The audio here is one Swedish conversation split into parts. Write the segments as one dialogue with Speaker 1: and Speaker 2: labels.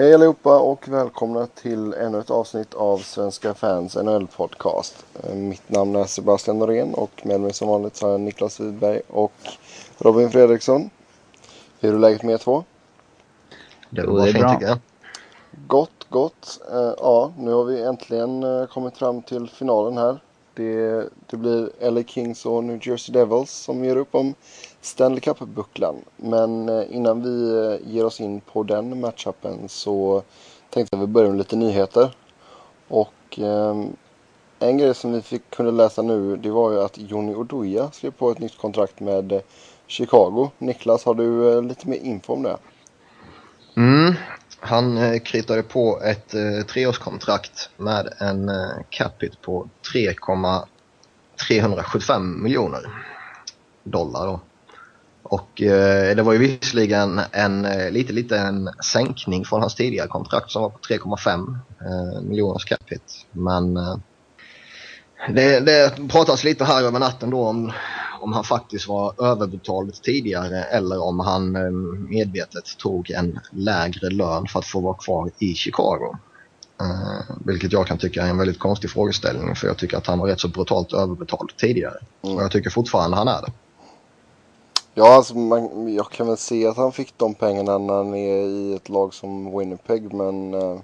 Speaker 1: Hej allihopa och välkomna till ännu ett avsnitt av Svenska fans NHL podcast. Eh, mitt namn är Sebastian Norén och med mig som vanligt så har jag Niklas Widberg och Robin Fredriksson. Hur är läget med er två?
Speaker 2: Det var fint tycker jag.
Speaker 1: Gott, gott. Uh, ja, nu har vi äntligen uh, kommit fram till finalen här. Det, det blir LA Kings och New Jersey Devils som gör upp om Stanley Cup-bucklan. Men eh, innan vi eh, ger oss in på den matchupen så tänkte jag att vi börjar med lite nyheter. Och eh, en grej som vi fick, kunde läsa nu det var ju att Jonny Oduya skrev på ett nytt kontrakt med Chicago. Niklas, har du lite mer info om det?
Speaker 2: Mm, han eh, kritade på ett treårskontrakt med en capita på 3,375 miljoner dollar. Då. Och eh, det var ju visserligen en eh, lite liten sänkning från hans tidigare kontrakt som var på 3,5 eh, miljoners capita. Men eh, det, det pratas lite här över natten då om om han faktiskt var överbetald tidigare eller om han eh, medvetet tog en lägre lön för att få vara kvar i Chicago. Uh, vilket jag kan tycka är en väldigt konstig frågeställning för jag tycker att han var rätt så brutalt överbetald tidigare. Mm. Och jag tycker fortfarande han är det.
Speaker 1: Ja, alltså man, jag kan väl se att han fick de pengarna när han är i ett lag som Winnipeg men uh,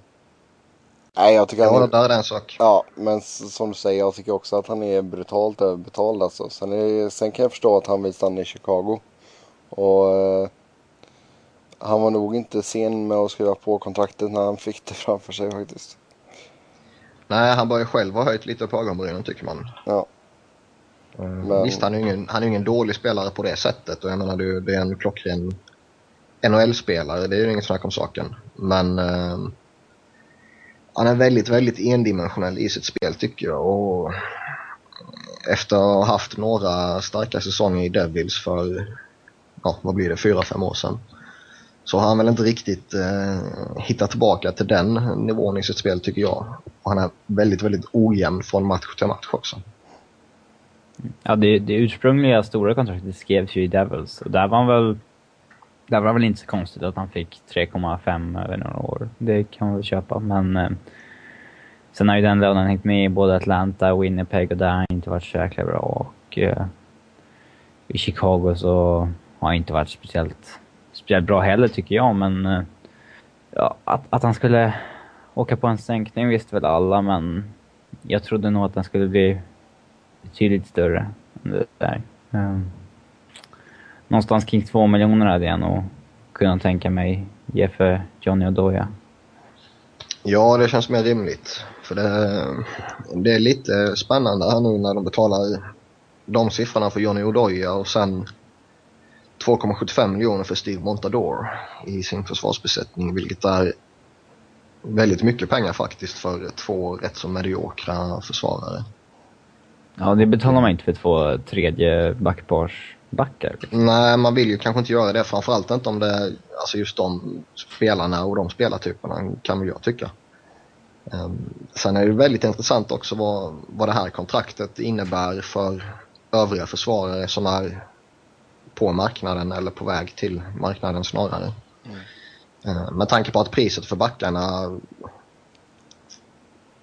Speaker 1: Nej, jag tycker
Speaker 2: ja,
Speaker 1: han är...
Speaker 2: där är en sak.
Speaker 1: Ja, men som du säger, jag tycker också att han är brutalt överbetald alltså. Sen, är, sen kan jag förstå att han vill stanna i Chicago. Och eh, han var nog inte sen med att skriva på kontraktet när han fick det framför sig faktiskt.
Speaker 2: Nej, han börjar själv ha höjt lite på ögonbrynen tycker man.
Speaker 1: Ja.
Speaker 2: Men... Visst, han är, ingen, han är ingen dålig spelare på det sättet och jag menar det är en klockren NHL-spelare, det är ju inget snack om saken. Men eh, han är väldigt, väldigt endimensionell i sitt spel tycker jag. Och efter att ha haft några starka säsonger i Devils för, ja vad blir det, fyra, fem år sedan. Så har han väl inte riktigt eh, hittat tillbaka till den nivån i sitt spel tycker jag. Och han är väldigt, väldigt ojämn från match till match också.
Speaker 3: Ja, det, det ursprungliga stora kontraktet skrevs ju i Devils och där var han väl Där var väl inte så konstigt att han fick 3,5 över några år. Det kan man väl köpa, men... Eh, sen har ju den lönen hängt med i både Atlanta och Winnipeg och där har han inte varit så jäkla bra. Och eh, i Chicago så har han inte varit speciellt, speciellt bra heller tycker jag, men... Eh, ja, att, att han skulle åka på en sänkning visste väl alla, men jag trodde nog att den skulle bli betydligt större än det där. Um, någonstans kring två miljoner hade jag nog kunnat tänka mig ge för Johnny Odoja.
Speaker 2: Ja, det känns mer rimligt. För det, det är lite spännande här nu när de betalar de siffrorna för Johnny Odoja och sen 2,75 miljoner för Steve Montador i sin försvarsbesättning, vilket är väldigt mycket pengar faktiskt för två rätt så mediokra försvarare.
Speaker 3: Ja, det betalar man inte för två tredje backpars backar.
Speaker 2: Liksom. Nej, man vill ju kanske inte göra det. Framförallt inte om det alltså just de spelarna och de spelartyperna kan väl jag tycka. Um, sen är det väldigt intressant också vad, vad det här kontraktet innebär för övriga försvarare som är på marknaden eller på väg till marknaden snarare. Mm. Uh, med tanke på att priset för backarna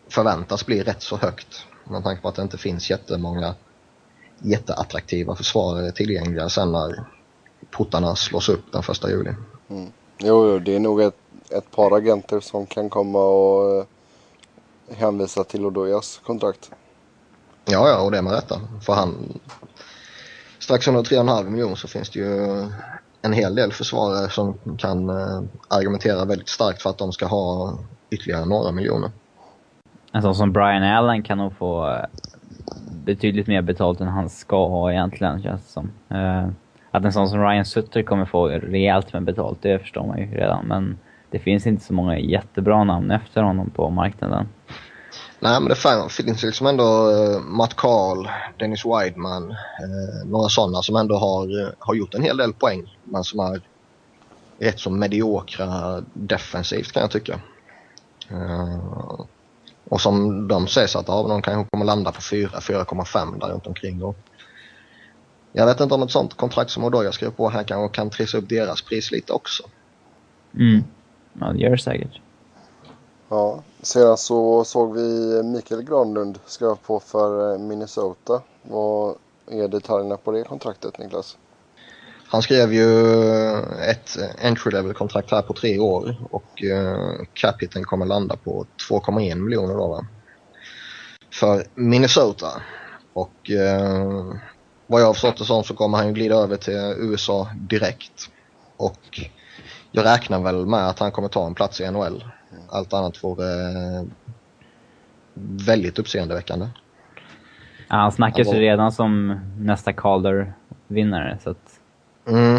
Speaker 2: förväntas bli rätt så högt. Med tanke på att det inte finns jättemånga jätteattraktiva försvarare tillgängliga sen när portarna slås upp den första juli.
Speaker 1: Mm. Jo, det är nog ett, ett par agenter som kan komma och uh, hänvisa till Odojas kontrakt.
Speaker 2: Ja, ja, och det med rätta. För han, strax under 3,5 miljoner så finns det ju en hel del försvarare som kan uh, argumentera väldigt starkt för att de ska ha ytterligare några miljoner.
Speaker 3: En sån som Brian Allen kan nog få eh, betydligt mer betalt än han ska ha egentligen, känns det som. Uh, att en sån som Ryan Sutter kommer få rejält med betalt, det förstår man ju redan. Men det finns inte så många jättebra namn efter honom på marknaden.
Speaker 2: Nej, men det finns liksom ändå uh, Matt Carl, Dennis Wideman, uh, några sådana som ändå har, uh, har gjort en hel del poäng. Men som är rätt så mediokra defensivt kan jag tycka. Och som de säger så att ja, de kanske kommer landa på 4, 4,5 där runt omkring. Och jag vet inte om ett sånt kontrakt som Odoja skrev på här kanske kan trissa upp deras pris lite också.
Speaker 3: Mm. Ja, det gör det säkert.
Speaker 1: Ja, sedan så såg vi Mikael Granlund skriva på för eh, Minnesota. Vad är detaljerna på det kontraktet Niklas?
Speaker 2: Han skrev ju ett entry level kontrakt här på tre år och uh, capiten kommer landa på 2,1 miljoner dollar. För Minnesota. Och uh, vad jag har förstått det som så kommer han ju glida över till USA direkt. Och jag räknar väl med att han kommer ta en plats i NHL. Allt annat vore uh, väldigt uppseendeväckande.
Speaker 3: Ja, han snackas ju redan som nästa Calder-vinnare, så att...
Speaker 2: Mm.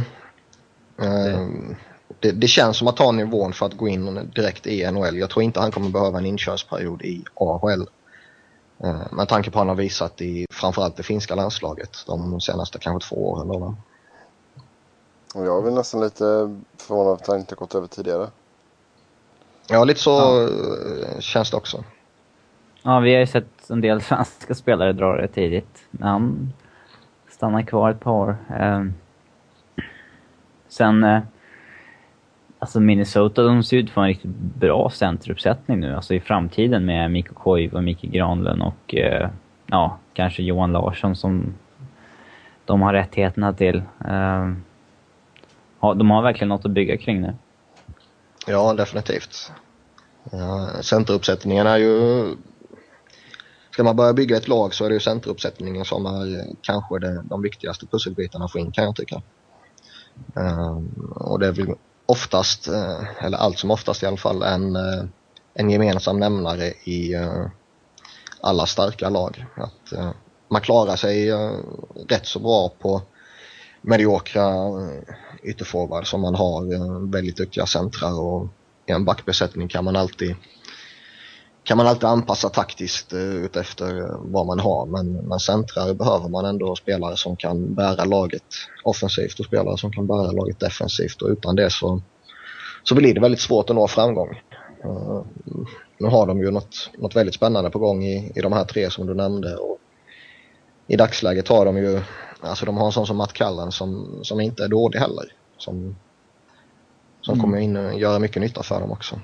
Speaker 2: Uh, det, det, känns som att ta nivån för att gå in direkt i NHL. Jag tror inte han kommer behöva en inkörsperiod i AHL. Uh, med tanke på att han har visat i framförallt det finska landslaget de senaste kanske två åren. Då,
Speaker 1: Och jag är väl nästan lite förvånad att han inte gått över tidigare.
Speaker 2: Ja, lite så ja. Eh, känns det också.
Speaker 3: Ja, vi har ju sett en del svenska spelare dra det tidigt. Men han stannar kvar ett par år. Uh, Sen, eh, alltså Minnesota, de ser ut för en riktigt bra centeruppsättning nu. Alltså i framtiden med Mikko Koiv och Micke Granlund och eh, ja, kanske Johan Larsson som de har rättigheterna till. Eh, de har verkligen något att bygga kring nu.
Speaker 2: Ja, definitivt. Ja, centeruppsättningen är ju... Ska man börja bygga ett lag så är det ju centeruppsättningen som är eh, kanske det, de viktigaste pusselbitarna att få in kan jag tycka. Ehm, och det är väl oftast, eh, eller allt som oftast i alla fall, en, eh, en gemensam nämnare i eh, alla starka lag. Att man klarar sig rätt så bra på mediokra ytterforward som man har väldigt duktiga centrar och i en backbesättning kan man alltid kan man alltid anpassa taktiskt uh, utefter vad man har men, men centrar behöver man ändå spelare som kan bära laget offensivt och spelare som kan bära laget defensivt och utan det så, så blir det väldigt svårt att nå framgång. Uh, nu har de ju något, något väldigt spännande på gång i, i de här tre som du nämnde och i dagsläget har de ju, alltså de har en sån som Matt Callan som, som inte är dålig heller. Som, som mm. kommer in och göra mycket nytta för dem också.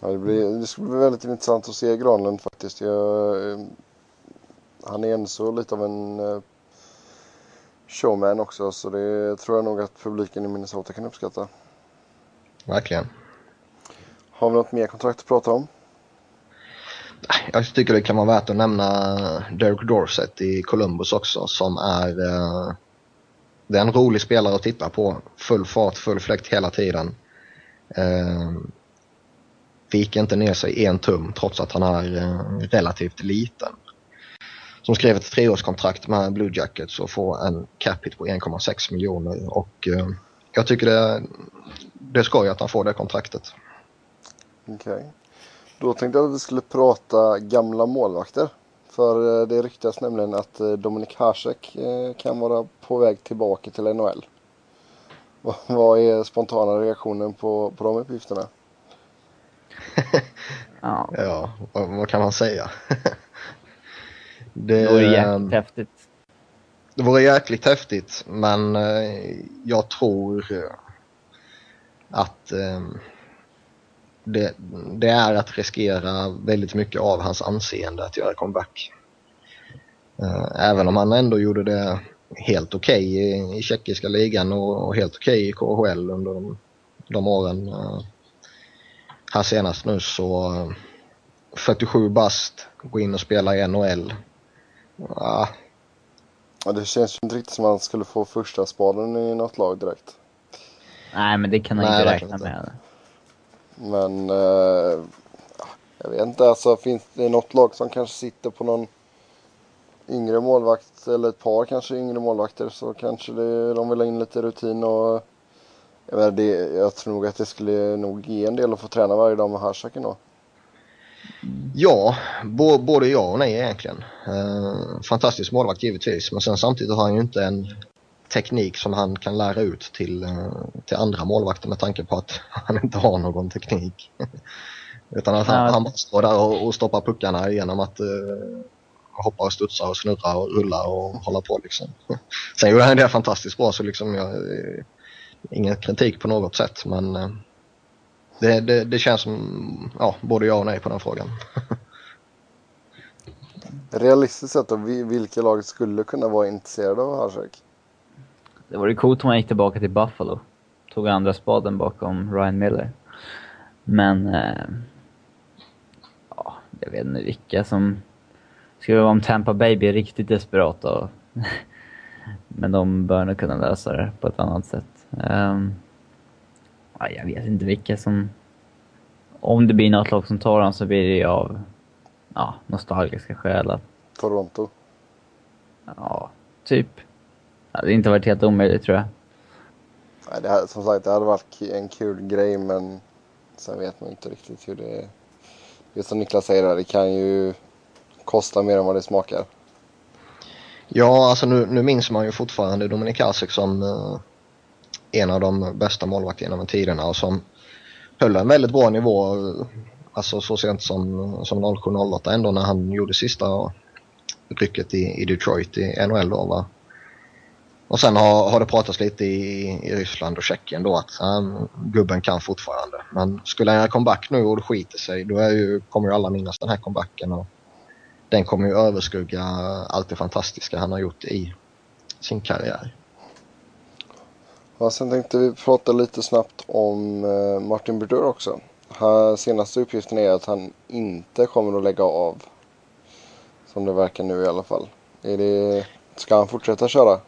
Speaker 1: Ja, det, blir, det ska bli väldigt intressant att se Granlund faktiskt. Jag, eh, han är ändå så lite av en eh, showman också så det tror jag nog att publiken i Minnesota kan uppskatta.
Speaker 2: Verkligen.
Speaker 1: Har vi något mer kontrakt att prata om?
Speaker 2: Jag tycker det kan vara värt att nämna Derek Dorset i Columbus också som är eh, det är en rolig spelare att titta på. Full fart, full fläkt hela tiden. Eh, viker inte ner sig en tum trots att han är eh, relativt liten. Som skrev ett treårskontrakt med Blue Jackets och får en capita på 1,6 miljoner och eh, jag tycker det, det är skoj att han får det kontraktet.
Speaker 1: Okej. Okay. Då tänkte jag att vi skulle prata gamla målvakter. För eh, det ryktas nämligen att Dominik Hasek kan vara på väg tillbaka till NHL. Vad är spontana reaktionen på, på de uppgifterna?
Speaker 2: Ja. ja, vad, vad, kan man säga?
Speaker 3: det, det vore jäkligt häftigt.
Speaker 2: Det vore jäkligt häftigt, men eh, jag tror eh, att eh, det, det, är att riskera väldigt mycket av hans anseende att göra comeback. Även om han ändå gjorde det helt okej okay i, i tjeckiska ligan och, och helt okej okay i KHL under de, de åren här senast nu så 47 bast, gå in och spela i NHL. Ja.
Speaker 1: ja det känns ju inte riktigt som att han skulle få första spaden i något lag direkt.
Speaker 3: Nej, men det kan han inte räkna med.
Speaker 1: Men eh, jag vet inte, alltså finns det något lag som kanske sitter på någon yngre målvakt eller ett par kanske yngre målvakter så kanske det, de vill ha in lite rutin och jag, menar, det, jag tror nog att det skulle nog ge en del att få träna varje dag med Hashakin då.
Speaker 2: Ja, både ja och nej egentligen. Uh, fantastisk målvakt givetvis, men sen samtidigt har han ju inte en teknik som han kan lära ut till, uh, till andra målvakter med tanke på att han inte har någon teknik. Utan att han, han bara står där och, och stoppar puckarna genom att uh, hoppa och studsa och snurra och rulla och hålla på liksom. Sen gjorde han det fantastiskt bra så liksom jag, ingen kritik på något sätt men eh, Det, det, det känns som ja, både ja och nej på den frågan.
Speaker 1: Realistiskt sett då, vilka lag skulle kunna vara intresserade av Hasek?
Speaker 3: Det vore coolt om han gick tillbaka till Buffalo. Tog andra spaden bakom Ryan Miller. Men... Eh, ja, jag vet inte vilka som... Skulle vara om Tampa Bay blir riktigt desperata. Men de bör nog kunna lösa det på ett annat sätt. Um, ja, jag vet inte vilka som... Om det blir något lag som tar honom så blir det av ja, nostalgiska skäl.
Speaker 1: Toronto?
Speaker 3: Ja, typ. Det hade inte varit helt omöjligt tror jag.
Speaker 1: Nej, det här, som sagt, det hade varit en kul grej men sen vet man inte riktigt hur det är. Är som Niklas säger, det kan ju kosta mer än vad det smakar.
Speaker 2: Ja, alltså nu, nu minns man ju fortfarande Dominik Hasek som uh, en av de bästa målvakterna genom tiderna och som höll en väldigt bra nivå. Alltså så sent som, som 07-08 ändå när han gjorde sista rycket i, i Detroit i NHL då va. Och sen har, har det pratats lite i, i Ryssland och Tjeckien då att um, gubben kan fortfarande. Men skulle han göra comeback nu och det skiter sig då är ju, kommer ju alla minnas den här comebacken. Och den kommer ju överskugga allt det fantastiska han har gjort i sin karriär.
Speaker 1: Ja, sen tänkte vi prata lite snabbt om eh, Martin Brodeur också. Här, senaste uppgiften är att han inte kommer att lägga av. Som det verkar nu i alla fall. Är det, ska han fortsätta köra?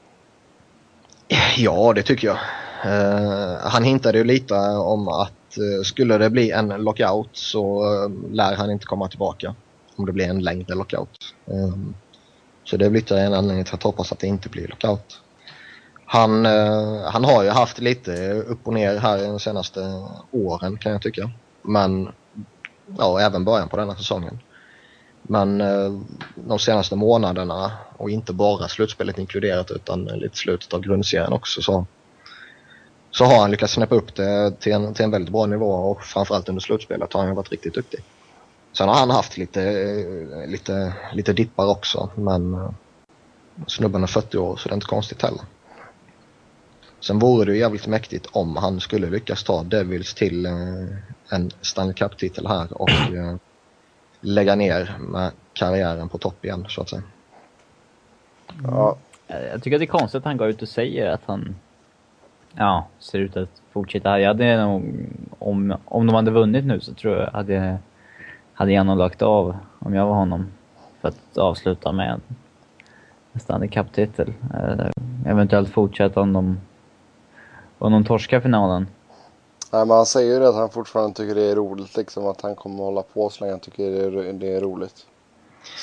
Speaker 2: Ja, det tycker jag. Uh, han hintade ju lite om att uh, skulle det bli en lockout så uh, lär han inte komma tillbaka. Om det blir en längre lockout. Um, så det blir ytterligare en anledning till att hoppas att det inte blir lockout. Han, eh, han har ju haft lite upp och ner här de senaste åren kan jag tycka. Men ja, även början på denna säsongen. Men eh, de senaste månaderna och inte bara slutspelet inkluderat utan lite slutet av grundserien också så, så har han lyckats snäppa upp det till en, till en väldigt bra nivå och framförallt under slutspelet har han varit riktigt duktig. Sen har han haft lite, eh, lite, lite dippar också men eh, snubben är 40 år så det är inte konstigt heller. Sen vore det ju jävligt mäktigt om han skulle lyckas ta Devils till eh, en Stanley Cup-titel här och eh, lägga ner med karriären på topp igen så att säga.
Speaker 3: Ja. Jag tycker att det är konstigt att han går ut och säger att han ja, ser ut att fortsätta. Jag hade nog, om, om de hade vunnit nu så tror jag hade, hade jag nog lagt av om jag var honom. För att avsluta med en Stanley Cup-titel. Eh, eventuellt fortsätta om de, om de torskar finalen.
Speaker 1: Nej, men han säger ju det att han fortfarande tycker det är roligt liksom. Att han kommer hålla på så länge han tycker det är, det är roligt.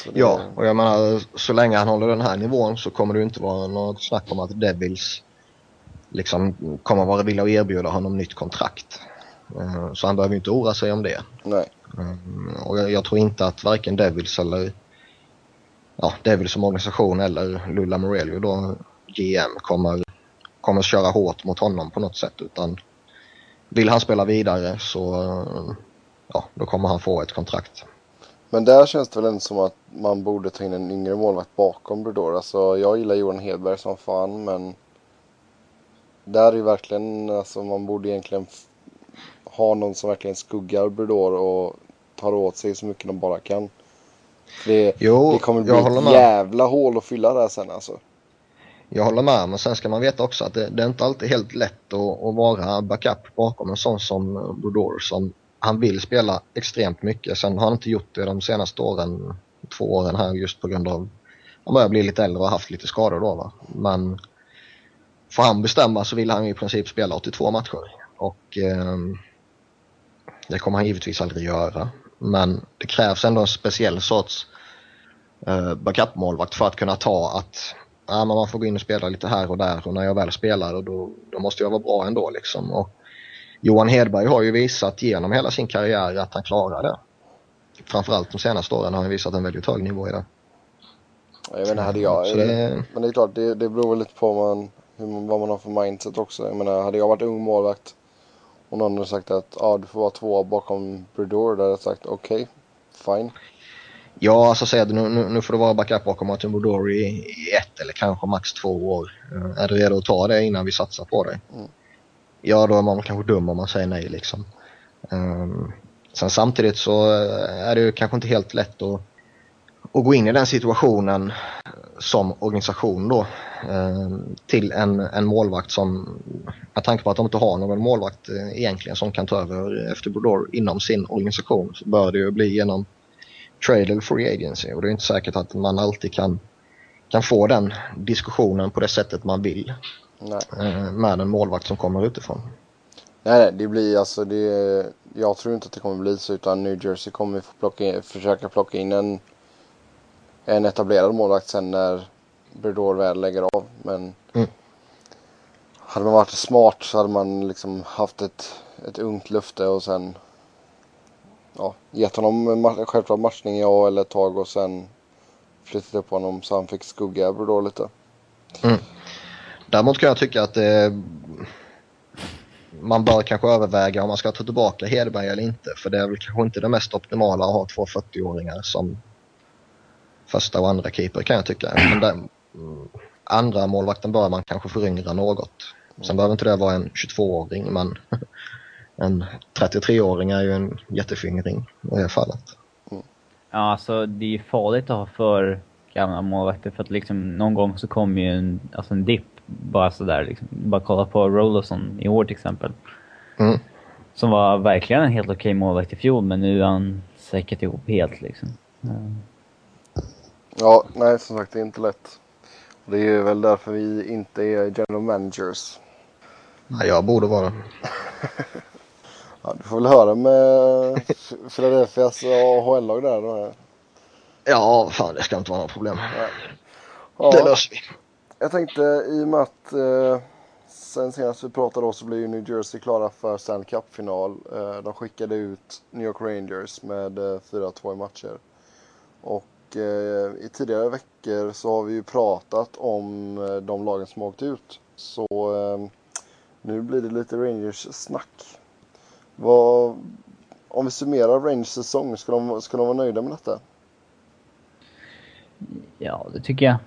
Speaker 2: Det... Ja, och jag menar så länge han håller den här nivån så kommer det inte vara något snack om att Devils liksom kommer vara villiga att erbjuda honom nytt kontrakt. Eh, så han behöver inte oroa sig om det.
Speaker 1: Nej.
Speaker 2: Eh, och jag, jag, tror inte att varken Devils eller ja, Devils som organisation eller Lula Morello då GM kommer, kommer köra hårt mot honom på något sätt utan vill han spela vidare så ja, då kommer han få ett kontrakt.
Speaker 1: Men där känns det väl ändå som att man borde ta in en yngre målvakt bakom Brodor. Alltså jag gillar Johan Hedberg som fan men där är ju verkligen, alltså man borde egentligen ha någon som verkligen skuggar Brodor och tar åt sig så mycket de bara kan. Det, jo, det kommer bli ett jävla hål att fylla där sen alltså.
Speaker 2: Jag håller med, men sen ska man veta också att det, det är inte alltid helt lätt att, att vara backup bakom en sån som Brodor som han vill spela extremt mycket. Sen har han inte gjort det de senaste åren, två åren här just på grund av han börjar bli lite äldre och har haft lite skador då va. Men får han bestämma så vill han i princip spela 82 matcher. Och eh, det kommer han givetvis aldrig göra. Men det krävs ändå en speciell sorts eh, backup-målvakt för att kunna ta att ja, man får gå in och spela lite här och där och när jag väl spelar då, då måste jag vara bra ändå liksom. Och Johan Hedberg har ju visat genom hela sin karriär att han klarar det. Framförallt de senaste åren har han visat en väldigt hög nivå i det.
Speaker 1: Jag vet inte, hade jag... Det... Men det är klart, det, det beror väl lite på man, hur, vad man har för mindset också. Jag menar, hade jag varit ung målvakt och någon hade sagt att ah, du får vara två bakom Bredor, då hade jag sagt okej, okay, fine.
Speaker 2: Ja, alltså säg nu, nu, nu får du vara backup bakom Martin Brodori i, i ett eller kanske max två år. Uh, är du redo att ta det innan vi satsar på dig? Mm. Ja, då är man kanske dum om man säger nej liksom. Um, sen samtidigt så är det ju kanske inte helt lätt att, att gå in i den situationen som organisation då um, till en, en målvakt som, med tanke på att de inte har någon målvakt uh, egentligen som kan ta över efter Brodor inom sin organisation så bör det ju bli genom trade eller free agency och det är inte säkert att man alltid kan, kan få den diskussionen på det sättet man vill
Speaker 1: Nej.
Speaker 2: uh, med en målvakt som kommer utifrån.
Speaker 1: Nej, nej, det blir alltså det. Jag tror inte att det kommer bli så utan New Jersey kommer få plocka in, försöka plocka in en, en etablerad målvakt sen när Bredor väl lägger av. Men
Speaker 2: Mm.
Speaker 1: hade man varit smart så hade man liksom haft ett, ett ungt lufte och sen ja, gett honom självklart matchning ja eller ett tag och sen flyttat upp honom så han fick skugga då lite. Mm.
Speaker 2: Däremot kan jag tycka att det, man bör kanske överväga om man ska ta tillbaka Hedberg eller inte. För det är väl kanske inte det mest optimala att ha två 40-åringar som första och andra keeper kan jag tycka. Men den, mm, andra målvakten bör man kanske föryngra något. Sen behöver inte det vara en 22-åring men en 33-åring är ju en jättefyngring i det fallet.
Speaker 3: Ja, alltså det är ju farligt att ha för gamla målvakter för att liksom någon gång så kommer ju en, alltså en dipp bara sådär liksom. Bara kolla på Rollerson i år till exempel.
Speaker 2: Mm.
Speaker 3: Som var verkligen en helt okej målvakt i fjol men nu är han säkert ihop helt liksom. Ja.
Speaker 1: Ja, nej som sagt det är inte lätt. Det är väl därför vi inte är general managers.
Speaker 2: Ja, jag borde vara.
Speaker 1: Ja, du får väl höra med Philadelphias AHL-lag där. Då.
Speaker 2: Ja, fan det ska inte vara något problem. Det
Speaker 1: Ja,
Speaker 2: löser vi.
Speaker 1: jag tänkte i och med att eh, sen senast vi pratade då så blev ju New Jersey klara för Stanley Cup-final. Eh, de skickade ut New York Rangers med eh, 4-2 i matcher. Och eh, i tidigare veckor så har vi ju pratat om eh, de lagen som åkt ut. Så eh, nu blir det lite Rangers-snack. Vad, om vi summerar Rangers säsong, ska de, ska de vara nöjda med detta?
Speaker 3: Ja, det tycker jag.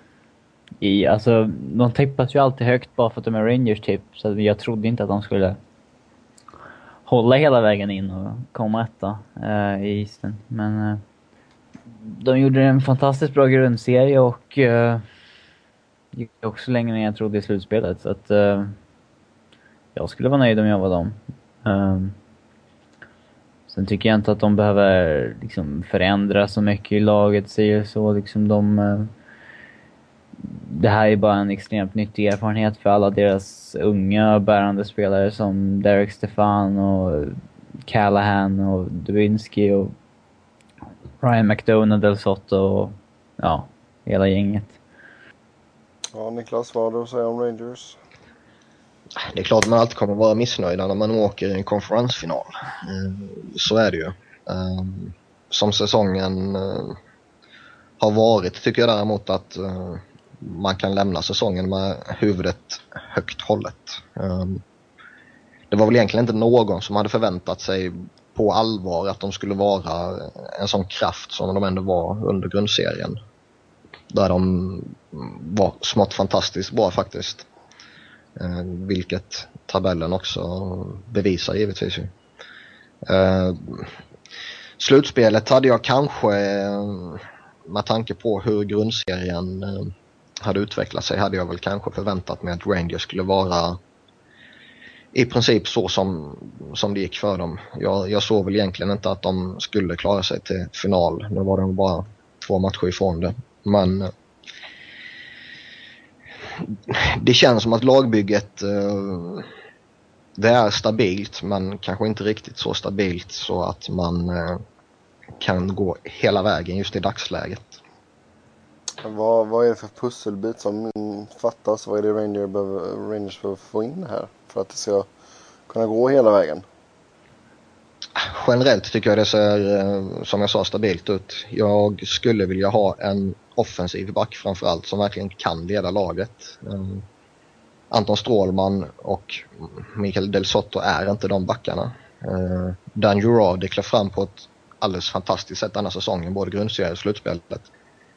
Speaker 3: I, alltså, de tippas ju alltid högt bara för att de är Rangers typ. Så jag trodde inte att de skulle hålla hela vägen in och komma etta eh, i isen. Men eh, de gjorde en fantastiskt bra grundserie och eh, gick också längre än jag trodde i slutspelet. Så att eh, jag skulle vara nöjd om jag var dem. Eh, Sen tycker jag inte att de behöver liksom förändra så mycket i laget, säger så. Liksom de, eh, det här är bara en extremt nyttig erfarenhet för alla deras unga bärande spelare som Derek Stefan och Callahan och Dubinsky och Ryan McDonough, Del Sotto och ja, hela gänget.
Speaker 1: Ja, Niklas, vad har du att säga om Rangers?
Speaker 2: Det är klart man alltid kommer vara missnöjda när man åker i en konferensfinal. Eh, så är det ju. Ehm, som säsongen eh, har varit tycker jag däremot att eh, man kan lämna säsongen med huvudet högt hållet. Ehm, det var väl egentligen inte någon som hade förväntat sig på allvar att de skulle vara en sån kraft som de ändå var under grundserien. Där de var smått fantastiskt bra faktiskt. Eh, vilket tabellen också bevisar givetvis. Eh, slutspelet hade jag kanske, eh, med tanke på hur grundserien eh, hade utvecklat sig, hade jag väl kanske förväntat mig att Rangers skulle vara i princip så som, som det gick för dem. Jag, jag såg väl egentligen inte att de skulle klara sig till final. Nu var de bara två matcher ifrån det. Men eh, det känns som att lagbygget eh, det är stabilt men kanske inte riktigt så stabilt så att man eh, kan gå hela vägen just i dagsläget.
Speaker 1: Vad, vad är det för pusselbit som fattas? Vad är det Rangers behöver, Rangers behöver få in här för att det ska kunna gå hela vägen?
Speaker 2: Generellt tycker jag det ser, eh, som jag sa, stabilt ut. Jag skulle vilja ha en offensiv back framförallt som verkligen kan leda laget. Eh, Anton Strålman och Mikael Del Sotto är inte de backarna. Eh, Dan Jurard det klev fram på ett alldeles fantastiskt sätt denna säsongen, både grundserien och slutspelet.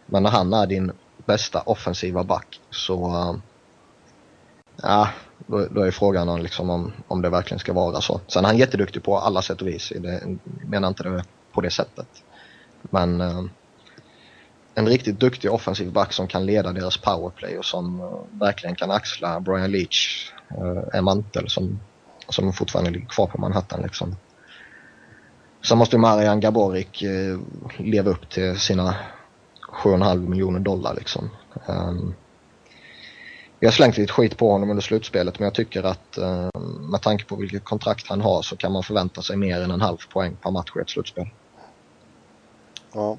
Speaker 2: Men när han är din bästa offensiva back så ehm, Ja, då, då är frågan om, liksom, om, om det verkligen ska vara så. Sen är han jätteduktig på alla sätt och vis. Det, menar inte det på det sättet. Men eh, en riktigt duktig offensiv back som kan leda deras powerplay och som uh, verkligen kan axla Brian Leach uh, en mantel som, som fortfarande ligger kvar på Manhattan. Liksom. Sen måste Marian Gaborik uh, leva upp till sina 7,5 miljoner dollar. Liksom. Um, vi har slängt lite skit på honom under slutspelet men jag tycker att uh, med tanke på vilket kontrakt han har så kan man förvänta sig mer än en halv poäng per match i ett slutspel.
Speaker 1: Ja.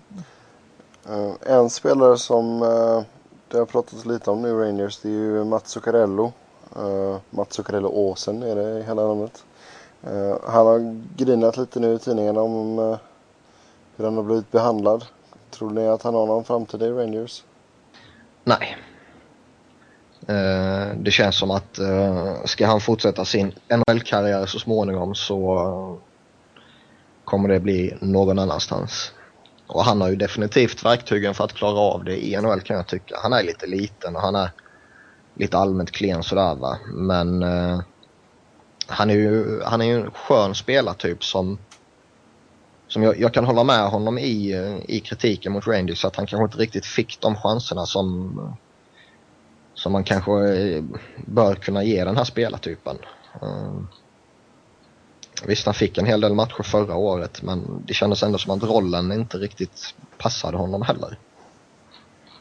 Speaker 1: Eh, en spelare som eh, det har pratats lite om nu i Rangers det är ju Mats Zuccarello. Eh, Mats Zuccarello Åsen är det i hela namnet. Han har grinat lite nu i tidningarna om hur han har blivit behandlad. Tror ni att han har någon framtid i Rangers?
Speaker 2: Nej. det känns som att ska han fortsätta sin NHL-karriär så småningom så kommer det bli någon annanstans. Och han har ju definitivt verktygen för att klara av det i NHL kan jag tycka. Han är lite liten och han är lite allmänt klen sådär va. Men eh, han är ju han är ju en skön spelartyp som som jag, jag, kan hålla med honom i, eh, i kritiken mot Rangers att han kanske inte riktigt fick de chanserna som som man kanske eh, bör kunna ge den här spelartypen. Eh, Visst, han fick en hel del matcher förra året men det kändes ändå som att rollen inte riktigt passade honom heller.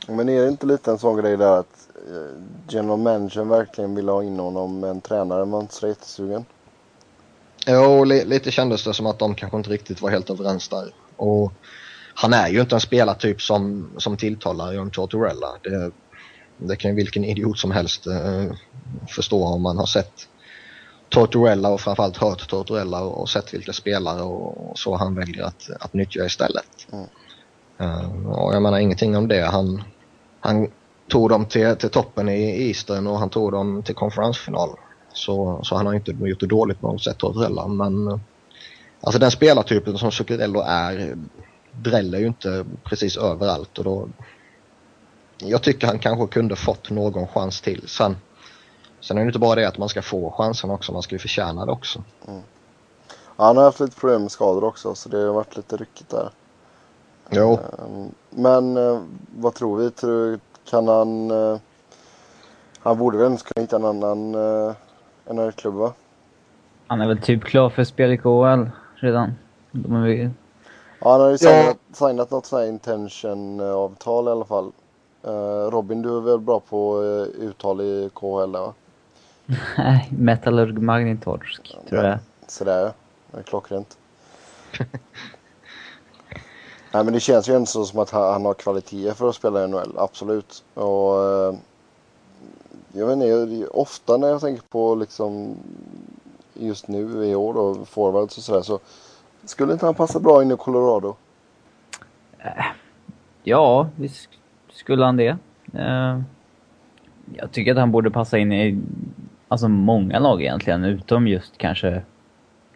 Speaker 1: Men är det inte lite en sån grej där att eh, general managern verkligen vill ha in honom med en tränare man inte så jättesugen?
Speaker 2: Jo, li lite kändes det som att de kanske inte riktigt var helt överens där. Och han är ju inte en spelartyp som, som tilltalar John Tortorella. Det, det kan ju vilken idiot som helst uh, förstå om man har sett Tortorella och framförallt hört Tortorella och, sett vilka spelare och, så han väljer att, att nyttja istället. Mm. Uh, och jag menar ingenting om det. Han, han tog dem till, till toppen i Eastern och han tog dem till konferensfinal. Så, så han har inte gjort det dåligt på något sätt, Tortorella. Men alltså den spelartypen som Zuccarello är dräller ju inte precis överallt och då jag tycker han kanske kunde fått någon chans till. Sen Sen är det inte bara det att man ska få chansen också, man ska ju förtjäna det också. Mm.
Speaker 1: Ja, han har haft lite problem med skador också, så det har varit lite ryckigt där.
Speaker 2: Jo.
Speaker 1: Ehm, men eh, vad tror vi? Tror, kan han... Eh, han borde väl kunna hitta en annan eh, NHL-klubb, va?
Speaker 3: Han är väl typ klar för spel i KHL redan. De är
Speaker 1: Ja, han har ju signat, ja. signat något sånt här intention-avtal i alla fall. Robin, du är väl bra på uttal i KHL, va?
Speaker 3: Nej, Metallurg Magnitorsk, tror jag.
Speaker 1: Sådär, det är klockrent. Nej men det känns ju ändå som att han, har kvaliteter för att spela i NHL, absolut. Och eh, jag vet inte, ofta när jag tänker på liksom just nu i år då, forwards och sådär så skulle inte han passa bra in i Colorado?
Speaker 3: Äh, ja, visst skulle han det. Uh, jag tycker att han borde passa in i alltså många lag egentligen, utom just kanske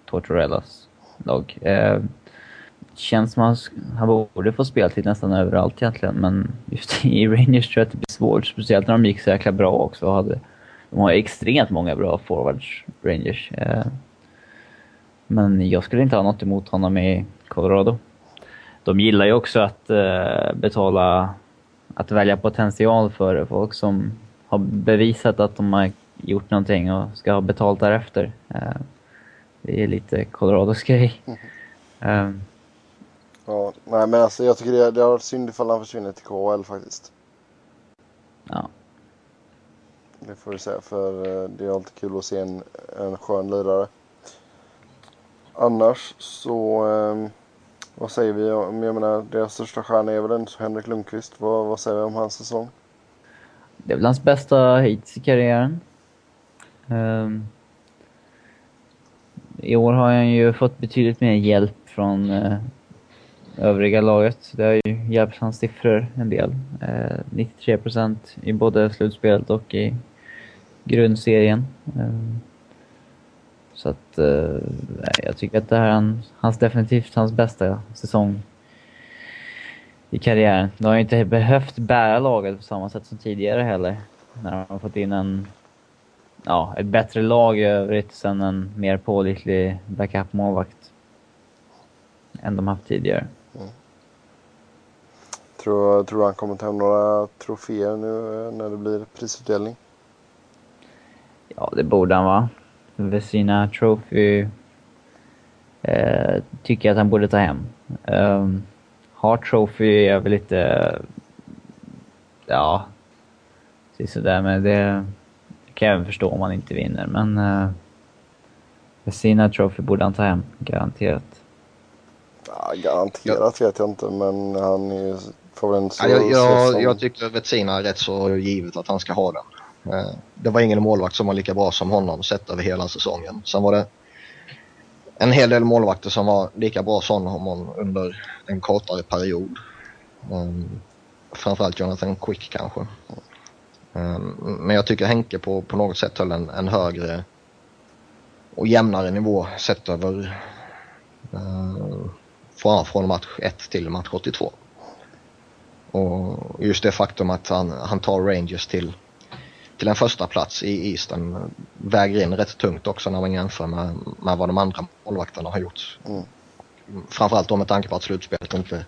Speaker 3: Tortorellas lag. Eh, känns som att han borde få speltid nästan överallt egentligen, men just i Rangers tror jag att det blir svårt, speciellt när de gick så jäkla bra också. Hade, de har extremt många bra forwards, Rangers. Eh, men jag skulle inte ha något emot honom i Colorado. De gillar ju också att eh, betala, att välja potential för folk som har bevisat att de har gjort någonting och ska ha betalt därefter. Uh, det är lite Colorados grej. Mm. Um,
Speaker 1: ja, nej men alltså jag tycker det, det har varit synd ifall han försvinner till KHL faktiskt.
Speaker 3: Ja.
Speaker 1: Det får vi säga för uh, det är alltid kul att se en, en skön lirare. Annars så, um, vad säger vi? Jag menar, deras största stjärna är väl ändå Henrik Lundqvist. Vad, vad säger vi om hans säsong?
Speaker 3: Det är väl hans bästa hittills i karriären. Ehm, I år har han ju fått betydligt mer hjälp från eh, övriga laget. Det har ju hjälpt hans siffror en del. Eh, 93% i både slutspelet och i grundserien. Ehm, så att eh, jag tycker att det här är hans definitivt hans bästa säsong i karriären. De har ju inte behövt bära laget på samma sätt som tidigare heller. När de har fått in en ja, ett bättre lag i övrigt sen en mer pålitlig backup-målvakt. Än de haft tidigare.
Speaker 1: Tror, tror du han kommer ta hem några troféer nu eh, när det blir prisutdelning?
Speaker 3: Ja, det borde han va. Vesina Trophy eh, tycker jag att han borde ta hem. Um, Hart Trophy är väl lite... Ja, sådär men det kan jag förstå om man inte vinner. Men uh, Vesina Trophy borde han ta hem, garanterat.
Speaker 1: Ja, garanterat vet jag inte, men han är, får väl inte
Speaker 2: så... Ja, jag, jag, som... jag tycker Vetsina är rätt så givet att han ska ha den. Eh, det var ingen målvakt som var lika bra som honom sett över hela säsongen. Sen var det en hel del målvakter som var lika bra som honom under en kortare period. Um, framförallt Jonathan Quick kanske. Um, men jag tycker Henke på, på något sätt höll en, en högre och jämnare nivå sett över uh, från, från match 1 till match 82. Och just det faktum att han, han tar Rangers till till en första plats i Eastern väger in rätt tungt också när man jämför med, med vad de andra målvakterna har gjort. Mm. Framförallt då med tanke på att slutspelet inte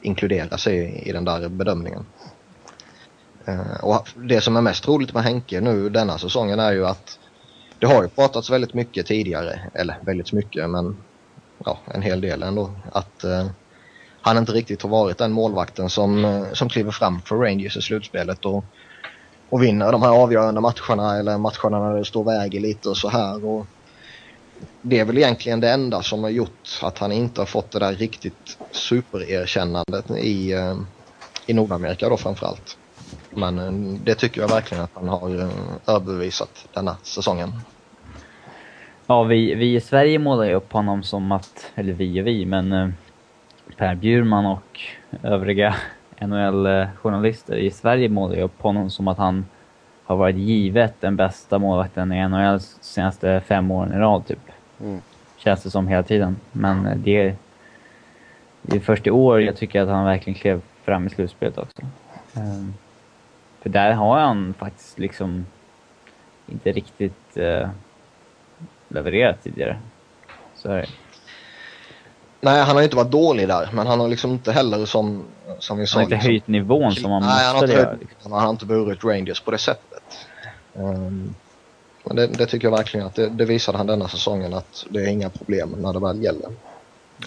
Speaker 2: inkluderas i, i den där bedömningen. Eh, och det som är mest roligt med Henke nu denna säsongen är ju att det har ju pratats väldigt mycket tidigare, eller väldigt mycket men ja, en hel del ändå, att eh, han inte riktigt har varit den målvakten som, eh, som kliver fram för Rangers i slutspelet och och vinner de här avgörande matcherna eller matcherna när det står väger lite och så här. Och det är väl egentligen det enda som har gjort att han inte har fått det där riktigt supererkännandet i, eh, i Nordamerika då framförallt. Men eh, det tycker jag verkligen att han har eh, överbevisat denna säsongen.
Speaker 3: Ja, vi, vi i Sverige målar ju upp honom som att, eller vi och vi, men Per Bjurman och övriga NHL-journalister i Sverige målar ju upp honom som att han har varit givet den bästa målvakten i NHL senaste fem åren i rad typ. Mm. Känns det som hela tiden. Men eh, det är, det är först i år jag tycker att han verkligen klev fram i slutspelet också. Um, för där har han faktiskt liksom inte riktigt uh, levererat tidigare. Så är det.
Speaker 2: Nej, han har inte varit dålig där, men han har liksom inte heller som, som vi sa...
Speaker 3: Han har inte
Speaker 2: liksom,
Speaker 3: höjt nivån som han nej, måste
Speaker 2: göra. Liksom. Han har inte burit Rangers på det sättet. Um, men det, det, tycker jag verkligen att det, det visade han denna säsongen att det är inga problem när det väl gäller.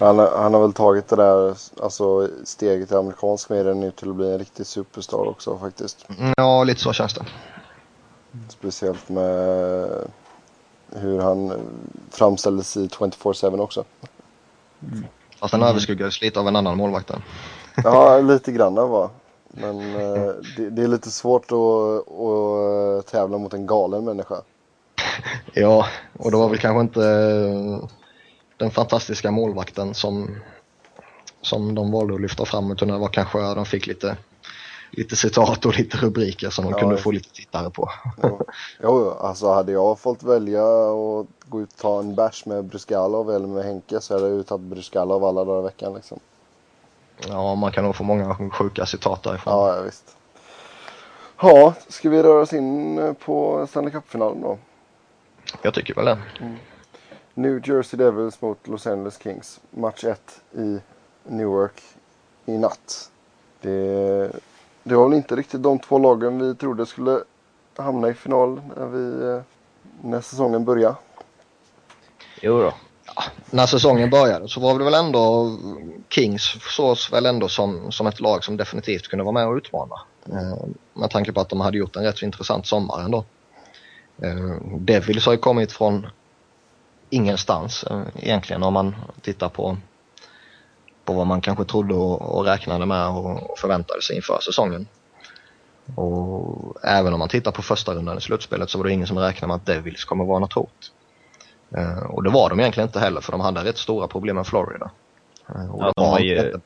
Speaker 1: Han, han har väl tagit det där alltså, steget i amerikansk media nu till att bli en riktig superstar också faktiskt.
Speaker 2: Ja, lite så känns det.
Speaker 1: Speciellt med hur han framställdes i 24-7 också.
Speaker 2: Mm. Fast den överskuggades lite av en annan målvakt
Speaker 1: Ja, lite grann var. Men eh, det, det, är lite svårt att, att tävla mot en galen människa.
Speaker 2: ja, och det var väl kanske inte den fantastiska målvakten som, som de valde att lyfta fram utan det var kanske de fick lite lite citat och lite rubriker som de ja, kunde få lite tittare på.
Speaker 1: jo. jo, alltså hade jag fått välja att gå ut och ta en bärs med Bruskalov eller med Henke så hade jag ju tagit Bruskalov alla dagar i veckan liksom.
Speaker 2: Ja, man kan nog få många sjuka citat därifrån.
Speaker 1: Ja, ja visst. Ja, ska vi röra oss in på Stanley Cup-finalen då?
Speaker 2: Jag tycker väl det.
Speaker 1: Mm. New Jersey Devils mot Los Angeles Kings. Match 1 i Newark i natt. Det det var väl inte riktigt de två lagen vi trodde skulle hamna i final när, vi, eh, när säsongen började.
Speaker 3: Jo då.
Speaker 2: Ja, när säsongen började så var det väl ändå Kings sågs väl ändå som, som ett lag som definitivt kunde vara med och utmana. Eh, med tanke på att de hade gjort en rätt så intressant sommar ändå. Eh, Devils har ju kommit från ingenstans eh, egentligen om man tittar på på vad man kanske trodde och, och räknade med och, och förväntade sig inför säsongen. Och även om man tittar på första rundan i slutspelet så var det ingen som räknade med att Devils kommer vara något hot. Uh, och det var de egentligen inte heller för de hade rätt stora problem med Florida.
Speaker 3: Uh, ja, de var, ju...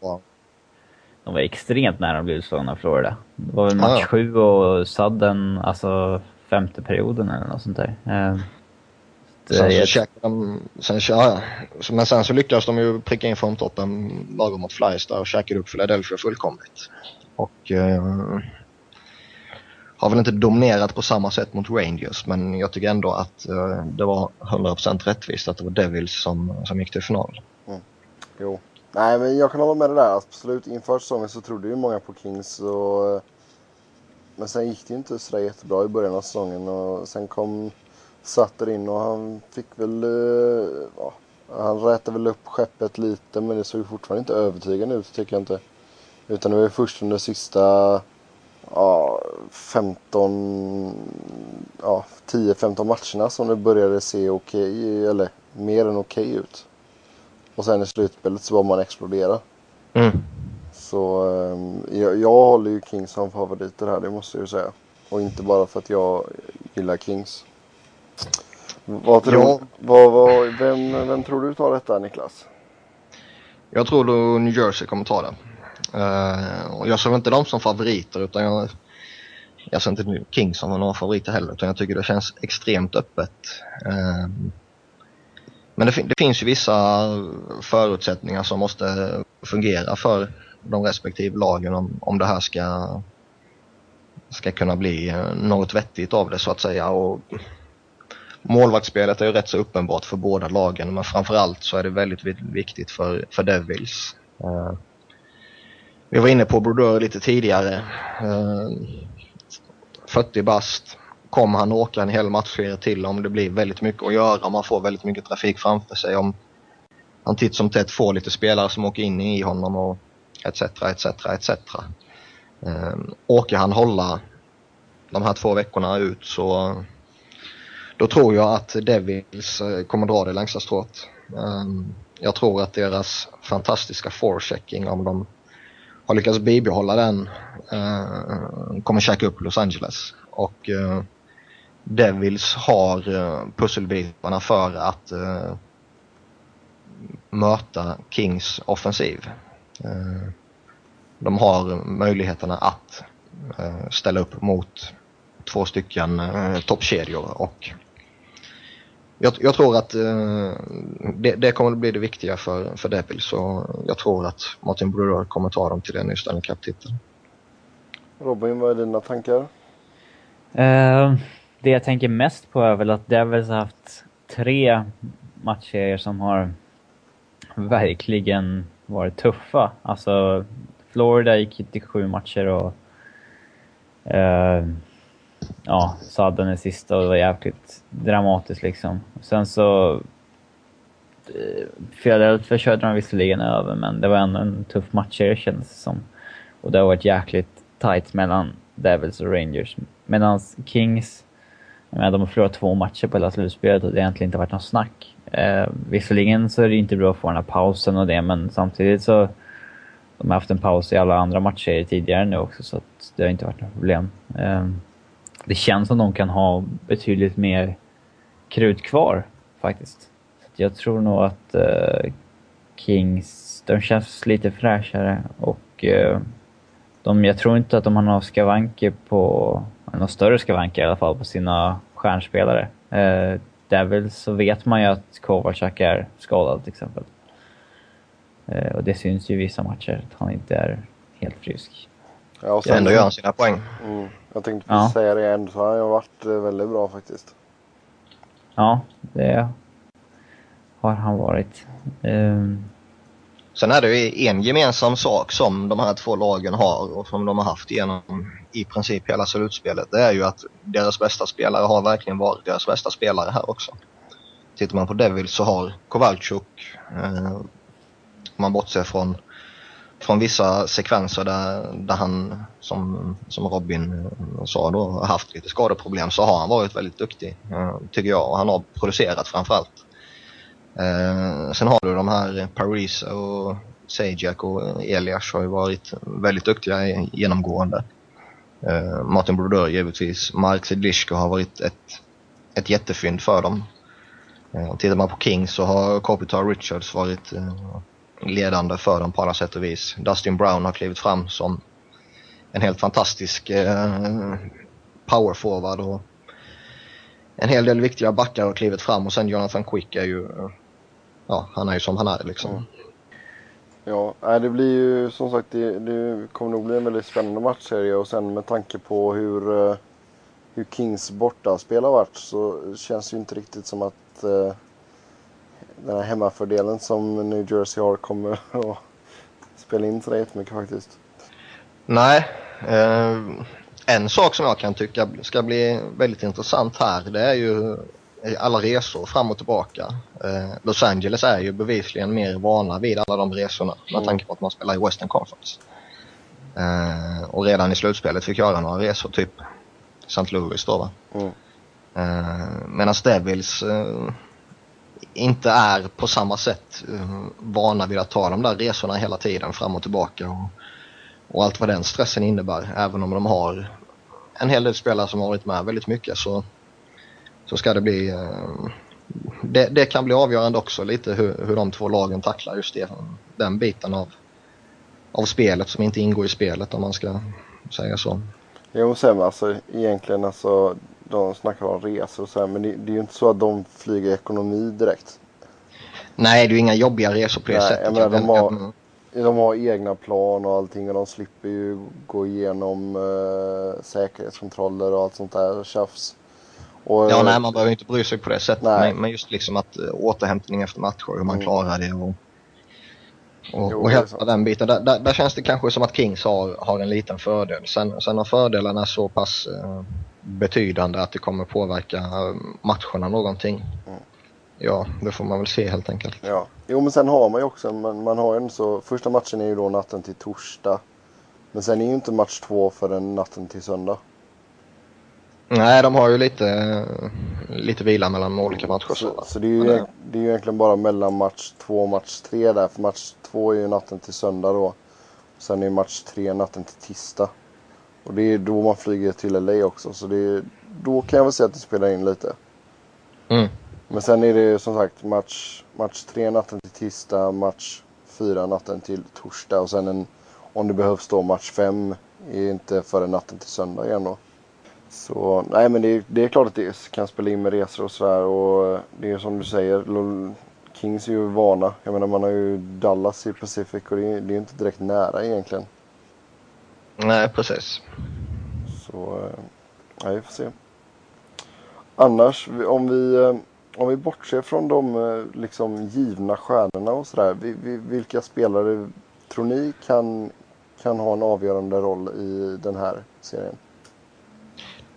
Speaker 3: De var extremt nära att bli utslagna av Florida. Det var väl match ja, ja. och Sudden, alltså femte perioden eller något sånt där.
Speaker 2: Sen så de, sen, ja, men sen så lyckades de ju pricka in formtoppen lagom mot Flyers där och käkade upp Philadelphia fullkomligt. Och, eh, har väl inte dominerat på samma sätt mot Rangers men jag tycker ändå att uh, det var 100% rättvist att det var Devils som, som gick till final.
Speaker 1: Mm. Jo. Nej men jag kan hålla med dig där. Absolut. Inför säsongen så trodde ju många på Kings och men sen gick det ju inte sådär jättebra i början av säsongen och sen kom Sutter in och han fick väl, uh, ja, han rätade väl upp skeppet lite men det såg fortfarande inte övertygande ut tycker jag inte. Utan det var först under sista ja, 15, ja, 10-15 matcherna som det började se okej, okay, eller mer än okej okay ut. Och sen i slutspelet så var man explodera.
Speaker 2: Mm.
Speaker 1: Så um, jag, jag håller ju Kings som favoriter här, det måste jag ju säga. Och inte bara för att jag gillar Kings. Vad tror, ja. vad, vad, vem, vem tror du tar detta Niklas?
Speaker 2: Jag tror då New Jersey kommer ta det. Uh, och jag ser inte dem som favoriter utan jag, jag ser inte Kings som några favoriter heller utan jag tycker det känns extremt öppet. Uh, men det, det, finns ju vissa förutsättningar som måste fungera för de respektive lagen om, om det här ska, ska kunna bli eh, något vettigt av det så att säga. Och målvaktsspelet är ju rätt så uppenbart för båda lagen men framförallt så är det väldigt viktigt för, för Devils. Uh, vi var inne på Brodeur lite tidigare. Eh, uh, 40 bast. Kommer han åka en hel matchserie till om det blir väldigt mycket att göra, om man får väldigt mycket trafik framför sig, om han titt som tätt får lite spelare som åker in i honom och etc. etc. etc. Uh, åker han hålla de här två veckorna ut så då tror jag att Devils eh, kommer dra det längsta strået. Ehm, jag tror att deras fantastiska forechecking, om de har lyckats bibehålla den, eh, kommer käka upp Los Angeles. Och eh, Devils har pusselbitarna för att möta Kings offensiv. Ehm, de har möjligheterna att ställa upp mot två stycken toppkedjor och jag, jag, tror att eh, det, det, kommer att bli det viktiga för, för Devils så jag tror att Martin Brodeur kommer ta dem till den i Stanley Cup-titeln.
Speaker 1: Robin, vad är dina tankar?
Speaker 3: Uh, det jag tänker mest på är väl att Devils har haft tre matcher som har verkligen varit tuffa. Alltså, Florida gick till sju matcher och uh, ja, sadden i sista och det var jävligt dramatiskt liksom. Sen så... Eh, Philadelphia körde de visserligen över, men det var ändå en tuff match det kändes det som. Och det har varit jäkligt tight mellan Devils och Rangers. Medan Kings, jag menar, de har förlorat två matcher på hela slutspelet och det har egentligen inte varit något snack. Eh, visserligen så är det inte bra att få den här pausen och det, men samtidigt så de har haft en paus i alla andra matcher tidigare nu också, så att det har inte varit något problem. Eh, det känns som de kan ha betydligt mer krut kvar faktiskt. Så jag tror nog att uh, Kings, de känns lite fräschare och uh, de, jag tror inte att de har några skavanker på, några större skavanker i alla fall på sina stjärnspelare. Uh, Devils så vet man ju att Kovacak är skadad till exempel. Uh, och det syns ju i vissa matcher att han inte är helt frisk.
Speaker 2: Ja, och sen, ändå gör han sina poäng.
Speaker 1: Mm. Jag tänkte precis ja. säga det ändå, så har han varit eh, väldigt bra faktiskt.
Speaker 3: Ja, det har han varit. Um...
Speaker 2: Sen är det ju en gemensam sak som de här två lagen har och som de har haft genom i princip hela slutspelet. Det är ju att deras bästa spelare har verkligen varit deras bästa spelare här också. Tittar man på Devils så har Kowalczuk, eh, om man bortser från från vissa sekvenser där, där han, som, som Robin sa då, har haft lite skadeproblem så har han varit väldigt duktig, eh, tycker jag. Och han har producerat framförallt. Eh, sen har du de här Paris och Sajak och Elias har ju varit väldigt duktiga genomgående. Eh, Martin Brodeur givetvis. Mark Sedlishko har varit ett, ett jättefynd för dem. Eh, tittar man på King så har Kopitar Richards varit eh, ledande för dem på alla sätt och vis. Dustin Brown har klivit fram som en helt fantastisk eh, powerforward och en hel del viktiga backar har klivit fram och sen Jonathan Quick är ju, eh, ja han är ju som han är liksom. Mm.
Speaker 1: Ja, det blir ju som sagt det, det kommer nog bli en väldigt spännande matchserie och sen med tanke på hur, eh, hur Kings bortaspel har varit så känns det ju inte riktigt som att eh, den här hemmafördelen som New Jersey har kommer att spela in sådär jättemycket faktiskt.
Speaker 2: Nej. Eh, en sak som jag kan tycka ska bli väldigt intressant här det är ju alla resor fram och tillbaka. Eh, Los Angeles är ju bevisligen mer vana vid alla de resorna med
Speaker 1: Mm.
Speaker 2: tanke på att man spelar i Western Conference. Eh, och redan i slutspelet fick göra några resor, typ St. Louis då va.
Speaker 1: Mm.
Speaker 2: Eh, Medan Devils eh, inte är på samma sätt eh, vana vid att ta de där resorna hela tiden fram och tillbaka och, och allt vad den stressen innebär. Även om de har en hel del spelare som har varit med väldigt mycket så, så ska det bli eh, det, det kan bli avgörande också lite hur, hur de två lagen tacklar just det, den biten av, av spelet som inte ingår i spelet om man ska säga så.
Speaker 1: Jo, sen alltså egentligen alltså de snackar om resor och så här, men det, det är ju inte så att de flyger ekonomi direkt.
Speaker 2: Nej, det är ju inga jobbiga resor på det
Speaker 1: Nej,
Speaker 2: sättet.
Speaker 1: menar, de har- De har egna plan och allting och de slipper ju gå igenom eh, säkerhetskontroller och allt sånt där tjafs. Och,
Speaker 2: Ja, nej, man behöver inte bry sig på det sättet.
Speaker 1: Nej.
Speaker 2: Men, just liksom att uh, återhämtning efter matcher, hur man
Speaker 1: Mm.
Speaker 2: klarar det och, och,
Speaker 1: Jo,
Speaker 2: och hela den biten. Där, där, där känns det kanske som att Kings har, har en liten fördel. Sen, sen har fördelarna så pass uh, betydande att det kommer påverka matcherna någonting.
Speaker 1: Mm.
Speaker 2: Ja, det får man väl se helt enkelt.
Speaker 1: Ja. Jo, men sen har man ju också, man, man har ju så, första matchen är ju då natten till torsdag. Men sen är ju inte match två förrän natten till söndag.
Speaker 2: Nej, de har ju lite, lite vila mellan olika matcher. Så,
Speaker 1: Så, det, är ju,
Speaker 2: Men det-
Speaker 1: det är ju egentligen bara mellan match två och match tre där. För match två är ju natten till söndag då. Sen är match tre natten till tisdag. Och det är då man flyger till LA också. Så det är, då kan jag väl säga att det spelar in lite.
Speaker 2: Mm.
Speaker 1: Men sen är det ju som sagt match, match tre natten till tisdag, match fyra natten till torsdag och sen en, om det behövs då match fem är inte förrän natten till söndag igen då. Så nej men det, är- det är klart att det kan spela in med resor och sådär och det är som du säger, Kings är ju vana. Jag menar man har ju Dallas i Pacific och det är, det är inte direkt nära egentligen.
Speaker 2: Nej, precis.
Speaker 1: Så eh, ja, vi får se. Annars om vi, eh, om vi bortser från de eh, liksom givna stjärnorna och sådär. vi- vi- Vilka spelare tror ni kan, kan ha en avgörande roll i den här serien?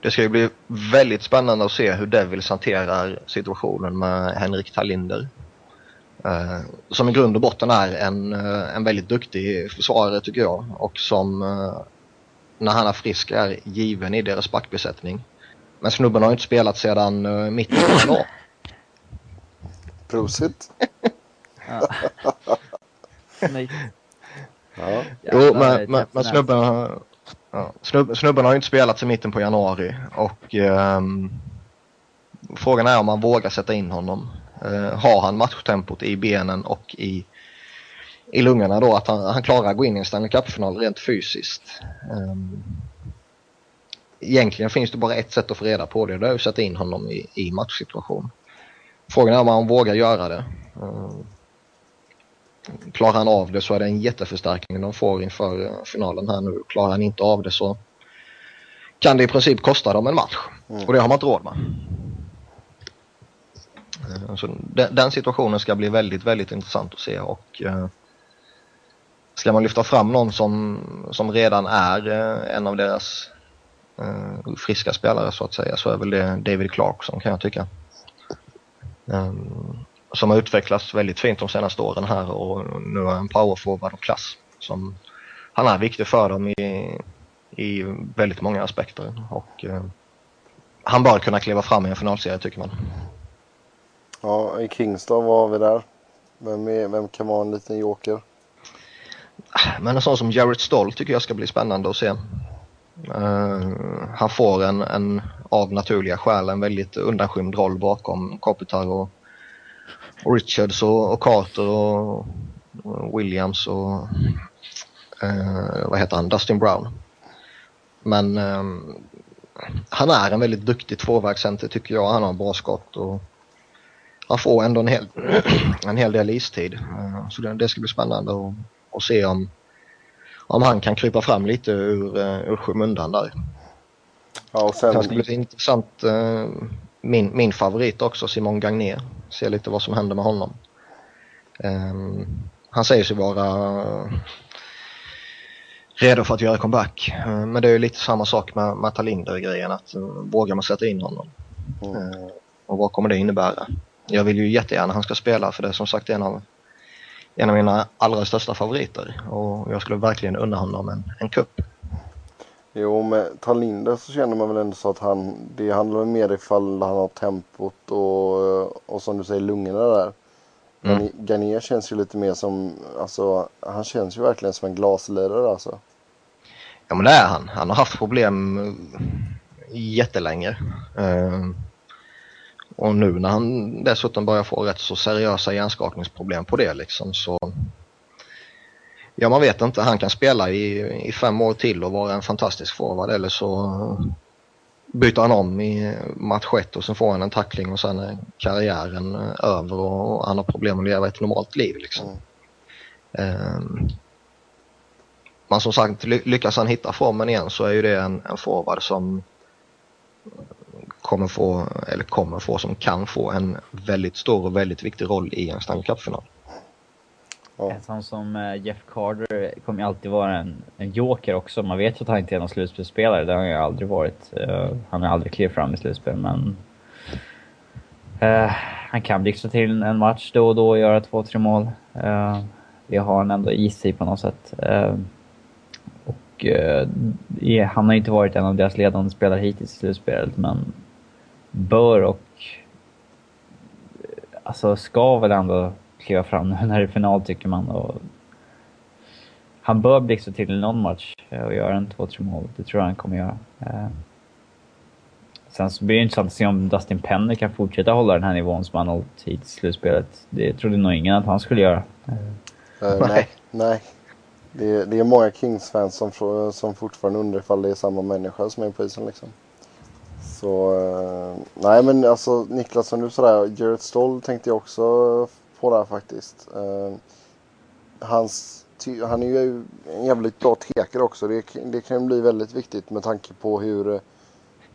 Speaker 2: Det ska ju bli väldigt spännande att se hur Devils hanterar situationen med Henrik Tallinder. Eh, som i grund och botten är en, eh, en väldigt duktig försvarare tycker jag och som eh, när han är frisk är given i deras backbesättning. Men snubben har ju inte spelat sedan uh, mitten av januari.
Speaker 1: Prosit!
Speaker 3: Nej.
Speaker 1: Ja.
Speaker 2: Jo, men, men, men snubben, har- ja, snubb, snubben har ju inte spelat sedan mitten på januari och ehm, frågan är om man vågar sätta in honom. Eh, har han matchtempot i benen och i, i lungorna då att han, han klarar att gå in i en Stanley Cup-final rent fysiskt. Um, egentligen finns det bara ett sätt att få reda på det och det är att sätta in honom i, i matchsituation. Frågan är om han vågar göra det. Ehm, Klarar han av det så är det en jätteförstärkning de får inför eh, finalen här nu. Klarar han inte av det så kan det i princip kosta dem en match.
Speaker 1: Mm.
Speaker 2: Och det har man inte råd med. Så den, den situationen ska bli väldigt, väldigt intressant att se och eh, ska man lyfta fram någon som, som redan är eh, en av deras eh, friska spelare så att säga så är väl det David Clarkson kan jag tycka. Ehm, som har utvecklats väldigt fint de senaste åren här och nu är en powerforward av klass. Som, han är viktig för dem i, i väldigt många aspekter och eh, han bör kunna kliva fram i en finalserie tycker man
Speaker 1: ja, i Kingston var vi där. Vem, är, vem kan vara en liten joker?
Speaker 2: Men en sån som Jarrett Stoll tycker jag ska bli spännande att se. Uh, han får en, en av naturliga skäl en väldigt undanskymd roll bakom Kopitar och, och Richards och, och Carter och, och Williams och uh, vad heter han, Dustin Brown. Men eh, han är en väldigt duktig tvåvägscenter tycker jag. Han har bra skott och han får ändå en hel, en hel del istid. Eh, så det, det ska bli spännande att se om, om han kan krypa fram lite ur, ur skymundan där.
Speaker 1: Ja, och sen...
Speaker 2: Det ska bli intressant. Min, min favorit också, Simon Gagné. Se lite vad som händer med honom. Um, han säger sig vara redo för att göra comeback. Men det är ju lite samma sak med Matta Linder-grejen. Att vågar man sätta in honom? Mm. Och vad kommer det innebära? Jag vill ju jättegärna han ska spela för det är som sagt en av, en av mina allra största favoriter. Och jag skulle verkligen unna honom en, en kupp.
Speaker 1: Jo, med Talinder så känner man väl ändå så att han, det handlar mer ifall han har tempot och, och som du säger lungorna där. Mm. Garnier känns ju lite mer som, alltså han känns ju verkligen som en glaslirare alltså.
Speaker 2: Ja men det är han. Han har haft problem jättelänge. Uh, och nu när han dessutom börjar få rätt så seriösa hjärnskakningsproblem på det liksom så Ja man vet inte, han kan spela i, i fem år till och vara en fantastisk forward eller så byter han om i match ett och sen får han en tackling och sen är karriären över och han har problem att leva ett normalt liv liksom. Mm. Um, men som sagt, lyckas han hitta formen igen så är ju det en, en forward som kommer få, eller kommer få, som kan få en väldigt stor och väldigt viktig roll i en Stanley Cup-final.
Speaker 3: Ja. En sån som eh, Jeff Carter kommer ju alltid vara en, en joker också. Man vet ju att han inte är någon slutspelsspelare. Det har han ju aldrig varit. Uh, han har aldrig klivit fram i slutspel, men... Uh, han kan blixtra till en match då och då och göra två, tre mål. Uh, det har han ändå i sig på något sätt. Och han har inte varit en av deras ledande spelare hittills i slutspelet, men bör och... Alltså ska väl ändå kliva fram när det är final tycker man. Och han bör blixtra till i någon match eh, och göra en två, tre mål. Det tror jag han kommer göra. Eh, sen så blir det intressant att se om Dustin Penner kan fortsätta hålla den här nivån som han hållit hittills i slutspelet. Det trodde nog ingen att han skulle göra.
Speaker 1: Uh, nej, nej. Det är, det är många Kings-fans som, som fortfarande undrar ifall det är samma människa som är på isen liksom. Så, uh, nej men alltså Niklas som du sa där, Jared Stoll tänkte jag också på där faktiskt. Uh, hans, han är ju en jävligt bra tekare också. Det, det kan bli väldigt viktigt med tanke på hur,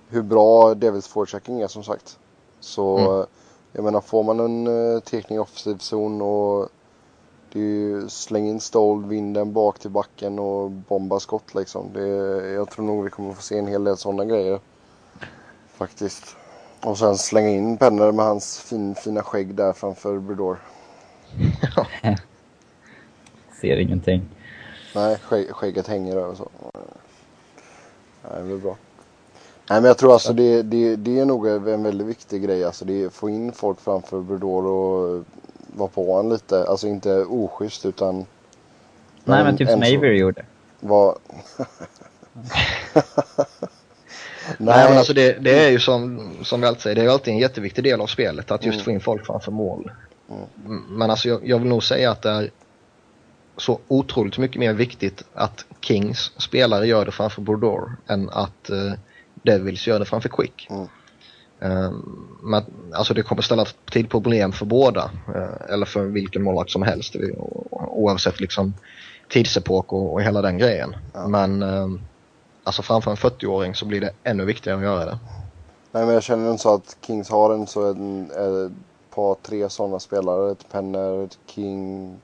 Speaker 1: hur bra Devils forechecking är som sagt. Så mm. jag menar får man en tekning i offensiv zon och det är ju släng in stål, vinden bak till backen och bomba skott liksom. Det, jag tror nog vi kommer få se en hel del sådana grejer. Faktiskt. Och sen slänga in Penner med hans fin, fina skägg där framför Bredor.
Speaker 3: Ser ingenting.
Speaker 1: Nej, skägg, skägget hänger över så. Nej, det blir bra. Nej, men jag tror alltså det, det, det är nog en väldigt viktig grej. Alltså det är få in folk framför Bredor och vara på honom lite. Alltså inte oschysst utan...
Speaker 3: Nej, men typ som Avery gjorde.
Speaker 2: Var... Nej, men alltså det, det, är ju som, som vi alltid säger, det är alltid en jätteviktig del av spelet att just mm. få in folk framför mål. Mm. Men alltså jag, jag, vill nog säga att det är så otroligt mycket mer viktigt att Kings spelare gör det framför Bordeaux än att uh, Devils gör det framför Quick. Mm. Uh, men, alltså det kommer ställa till problem för båda, uh, eller för vilken målvakt som helst, oavsett liksom tidsepok och, och hela den grejen. Ja. Men uh, alltså framför en 40-åring så blir det ännu viktigare att göra det.
Speaker 1: Nej men jag känner inte så att Kings har en så en, en par, tre sådana spelare. Ett Penner, ett King,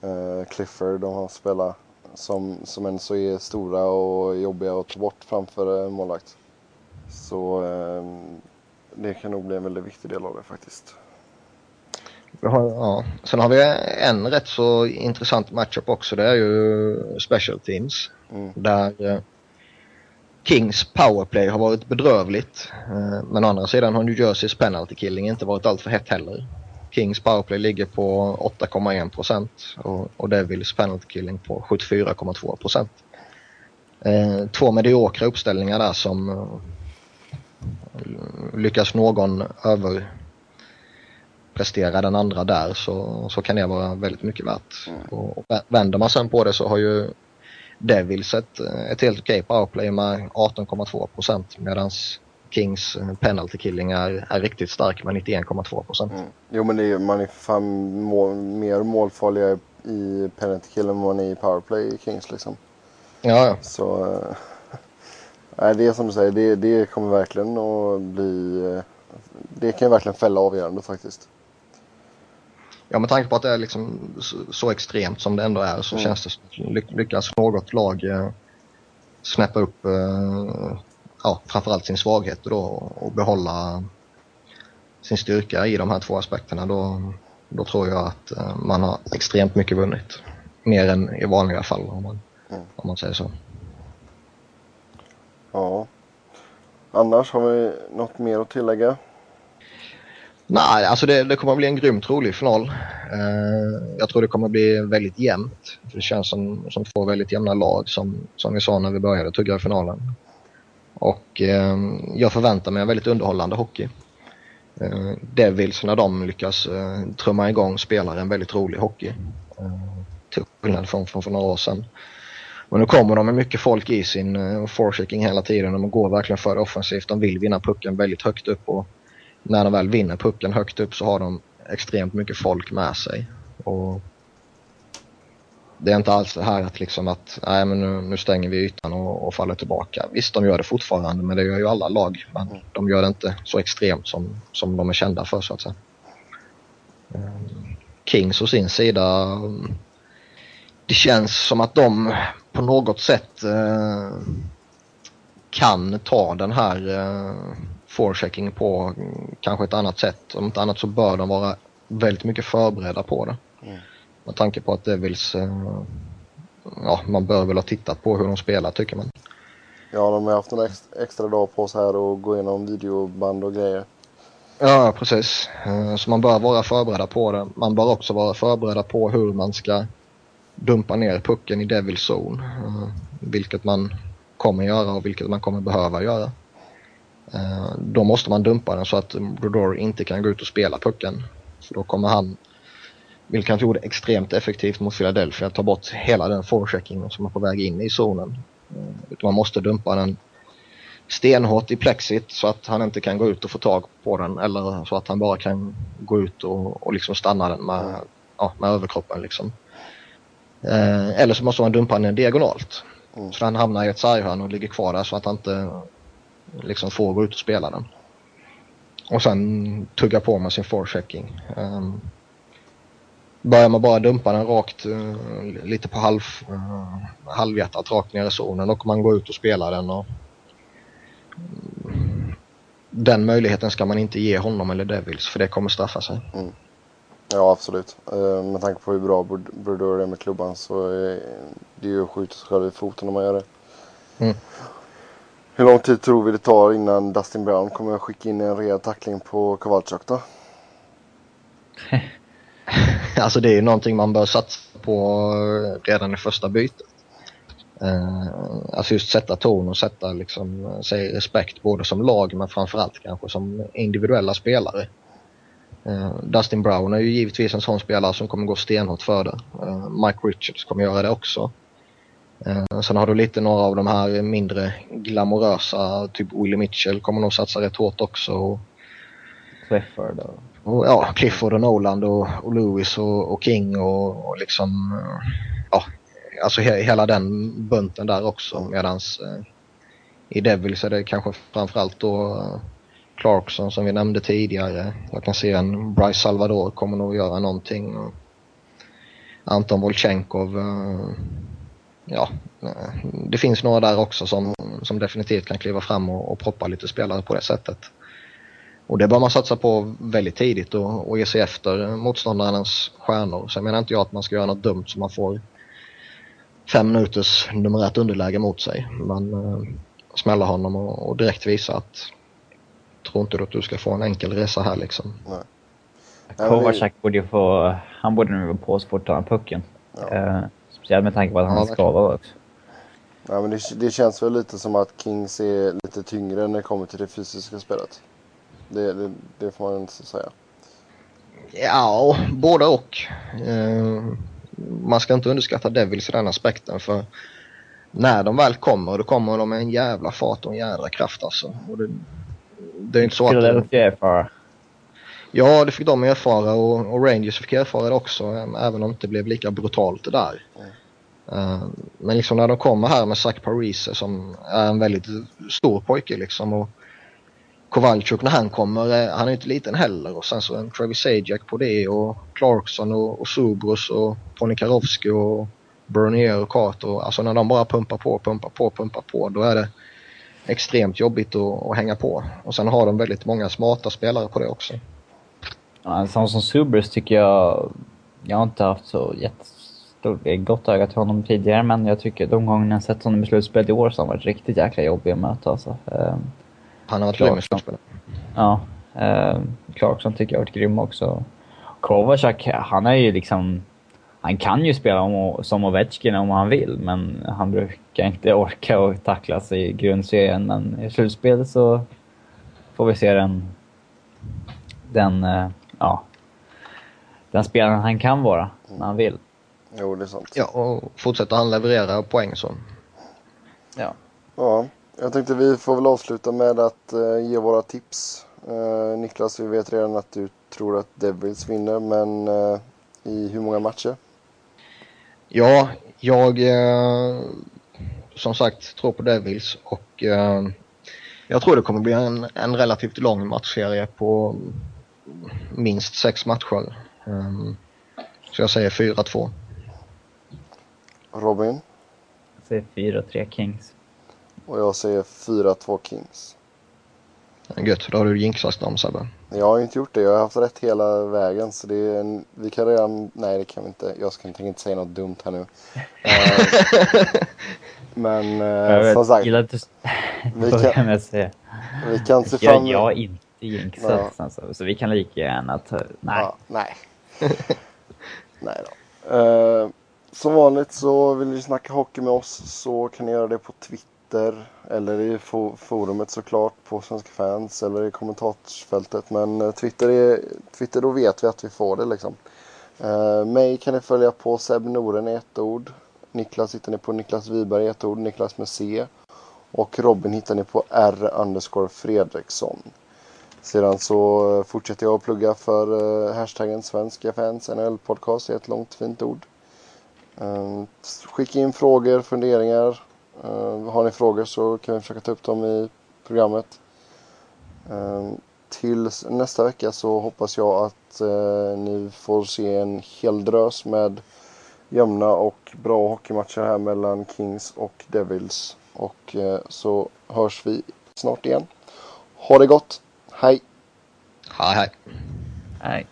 Speaker 1: eh, Clifford. De har spelat som, som ändå så är stora och jobbiga att ta bort framför en målvakt. Så eh, det kan nog bli en väldigt viktig del av det faktiskt.
Speaker 2: Har, ja. Sen har vi en rätt så intressant matchup också. Det är ju special teams. Mm. Där eh, Kings powerplay har varit bedrövligt. Eh, men å andra sidan har New Jerseys penalty killing inte varit allt för hett heller. Kings powerplay ligger på 8,1 procent och, och Devils penalty killing på 74,2 procent. Eh, två mediokra uppställningar där som lyckas någon överprestera den andra där så, så kan det vara väldigt mycket värt. Mm. Och, och vänder man sen på det så har ju Devils ett, ett helt okej powerplay med 18,2 procent medan Kings penalty killing är, är riktigt stark med 91,2 procent. Mm.
Speaker 1: Jo men är, man är fan mål, mer målfarliga i penalty kill än ni är i powerplay i Kings liksom.
Speaker 2: Ja, ja.
Speaker 1: Så... Nej, det är som du säger, det, det kommer verkligen att bli... Det kan ju verkligen fälla avgörandet faktiskt.
Speaker 2: Ja, med tanke på att det är liksom så, extremt som det ändå är så
Speaker 1: Mm.
Speaker 2: känns det som ly lyckas något lag eh, snäppa upp eh, ja, framförallt sin svaghet då och behålla sin styrka i de här två aspekterna då, då tror jag att eh, man har extremt mycket vunnit. Mer än i vanliga fall om man,
Speaker 1: Mm.
Speaker 2: om man säger så.
Speaker 1: Ja. Annars har vi något mer att tillägga?
Speaker 2: Nej, alltså det, det kommer att bli en grymt rolig final. Eh, jag tror det kommer att bli väldigt jämnt. För det känns som, som två väldigt jämna lag som, som vi sa när vi började tugga i finalen. Och eh, jag förväntar mig en väldigt underhållande hockey. Eh, Devils när de lyckas eh, trumma igång spelar en väldigt rolig hockey. Eh, till skillnad från, från för några år sedan. Men nu kommer de med mycket folk i sin uh, forechecking hela tiden. De går verkligen för offensivt. De vill vinna pucken väldigt högt upp och när de väl vinner pucken högt upp så har de extremt mycket folk med sig. Och det är inte alls det här att liksom att nej men nu, nu stänger vi ytan och, och faller tillbaka. Visst de gör det fortfarande men det gör ju alla lag. Men de gör det inte så extremt som, som de är kända för så att säga. Ehm, Kings å sin sida um, det känns som att de på något sätt eh, kan ta den här eh, forechecking på kanske ett annat sätt. Om inte annat så bör de vara väldigt mycket förberedda på det.
Speaker 1: Mm.
Speaker 2: Med tanke på att Devils, eh, ja man bör väl ha tittat på hur de spelar tycker man.
Speaker 1: Ja, de har haft en ex, extra dag på sig här och gå igenom videoband och grejer.
Speaker 2: Ja, precis. Eh, Så man bör vara förberedda på det. Man bör också vara förberedda på hur man ska dumpa ner pucken i Devil Zone. Eh, vilket man kommer göra och vilket man kommer behöva göra. Eh, då måste man dumpa den så att Brodor inte kan gå ut och spela pucken. För då kommer han, vilket han gjorde extremt effektivt mot Philadelphia, ta bort hela den forecheckingen som är på väg in i zonen. Eh, utan man måste dumpa den stenhårt i plexit så att han inte kan gå ut och få tag på den eller så att han bara kan gå ut och, och liksom stanna den med, ja, med överkroppen liksom. Eh, eller så måste man dumpa den diagonalt.
Speaker 1: Mm.
Speaker 2: Så den hamnar i ett sarghörn och ligger kvar där så att han inte liksom får gå ut och spela den. Och sen tugga på med sin forechecking. Um, börjar man bara dumpa den rakt eh, lite på halv, uh, halvhjärtat rakt ner i zonen kommer man gå ut och spela den och den möjligheten ska man inte ge honom eller Devils för det kommer straffa sig.
Speaker 1: Ja, absolut. Eh, med tanke på hur bra Bro- Brodeur är med klubban så är det ju att skjuta sig själv i foten om man gör det.
Speaker 2: Mm.
Speaker 1: Hur lång tid tror vi det tar innan Dustin Brown kommer att skicka in en rejäl tackling på Kowalczyk då?
Speaker 2: Alltså det är ju någonting man bör satsa på redan i första bytet. Eh, alltså just sätta ton och sätta liksom, eh, säg respekt både som lag men framförallt kanske som individuella spelare. Eh, Dustin Brown är ju givetvis en sån spelare som kommer gå stenhårt för det. Eh, Mike Richards kommer göra det också. Eh, sen har du lite några av de här mindre glamorösa, typ Willie Mitchell kommer nog satsa rätt hårt också.
Speaker 3: Clifford och...
Speaker 2: och, ja, Clifford och Noland och, och Lewis och, och King och, och liksom ja, alltså he, hela den bunten där också medans eh, i Devils är det kanske framförallt då Clarkson som vi nämnde tidigare. Jag kan se en Bryce Salvador kommer nog göra någonting. Anton Volchenkov. Eh, ja, eh, det finns några där också som, som definitivt kan kliva fram och, och proppa lite spelare på det sättet. Och det bör man satsa på väldigt tidigt och, och ge sig efter motståndarens stjärnor. Sen menar inte jag att man ska göra något dumt så man får fem minuters numerärt underläge mot sig. Men eh, smälla honom och, och direkt visa att tror inte att du ska få en enkel resa här liksom.
Speaker 1: Nej,
Speaker 3: Kovacak borde ju få... Han borde nu vara på så fort han har pucken.
Speaker 1: Ja.
Speaker 3: Eh, speciellt med tanke på att han
Speaker 2: Ja,
Speaker 3: är skadad också.
Speaker 1: Ja, men det, det känns väl lite som att Kings är lite tyngre när det kommer till det fysiska spelet. Det, det, det får man inte säga.
Speaker 2: Ja, både och. Eh, man ska inte underskatta Devils i den aspekten för när de väl kommer då kommer de med en jävla fart och en jädra kraft alltså. Och det, det är inte så att...
Speaker 3: Är för...
Speaker 2: Ja, det fick de erfara och, och Rangers fick erfara det också, även om det inte blev lika brutalt det där. Mm. Uh, men liksom när de kommer här med Zach Parise som är en väldigt stor pojke liksom och Kowalczyk när han kommer, han är inte liten heller och sen så en Travis Sajak på det och Clarkson och, och Subros och Ponikarovsky och Bernier och Carter. Alltså när de bara pumpar på, pumpar på, pumpar på då är det extremt jobbigt att, att hänga på. Och sen har de väldigt många smarta spelare på det också.
Speaker 3: Ja, en sån som Subers tycker jag, jag har inte haft så jättestort, gott öga till honom tidigare men jag tycker de gångerna jag sett honom i slutspelet i år så har han varit riktigt jäkla jobbig att möta alltså. Ehm,
Speaker 2: han har varit grym i slutspelet.
Speaker 3: Ja. Eh, Clarkson tycker jag har varit grym också. Kovacak, han är ju liksom... Han kan ju spela om, som Ovechkin om han vill, men han brukar inte orka och tacklas i grundserien. Men i slutspelet så får vi se den... Den, eh, ja... Den spelaren han kan vara, när han vill.
Speaker 1: Jo, det är sant.
Speaker 2: Ja, och fortsätter han leverera poäng så.
Speaker 3: Ja.
Speaker 1: Ja. Jag tänkte vi får väl avsluta med att uh, ge våra tips. Uh, Niklas, vi vet redan att du tror att Devils vinner, men uh, i hur många matcher?
Speaker 2: Ja, jag som sagt tror på Devils och jag tror det kommer bli en, en relativt lång matchserie på minst sex matcher. Um, så jag säger 4-2.
Speaker 1: Robin?
Speaker 3: Jag säger 4-3 Kings.
Speaker 1: Och jag säger 4-2 Kings.
Speaker 2: Gött, då har du jinxat dem Sebbe.
Speaker 1: Jag har inte gjort det. Jag har haft rätt hela vägen. Så det är en, vi kan redan... Nej, det kan vi inte. Jag ska inte, inte säga något dumt här nu. uh, men uh, som sagt.
Speaker 3: Gillar att vi kan, med säga.
Speaker 1: vi kan se fram
Speaker 3: Jag har inte jinxat. Ja. Så, så vi kan lika gärna ta... Nej. Ja,
Speaker 1: nej. nej då. Uh, som vanligt så vill ni snacka hockey med oss så kan ni göra det på Twitter Twitter eller i forumet såklart på Svenska fans eller i kommentarsfältet. Men eh, Twitter, är, Twitter då vet vi att vi får det liksom. Uh, mig kan ni följa på Seb Noren i ett ord. Niklas hittar ni på Niklas Wiberg i ett ord, Niklas med C. Och Robin hittar ni på R underscore Fredriksson. Sedan så eh, fortsätter jag att plugga för uh, hashtaggen Svenska fans NHL podcast i ett långt fint ord. Uh, skicka in frågor, funderingar, har ni frågor så kan vi försöka ta upp dem i programmet. Uh, tills nästa vecka så hoppas jag att uh, ni får se en hel drös med jämna och bra hockeymatcher här mellan Kings och Devils. Och så hörs vi snart igen. Ha det gott. Hej!
Speaker 2: Hej hej.
Speaker 3: Hej.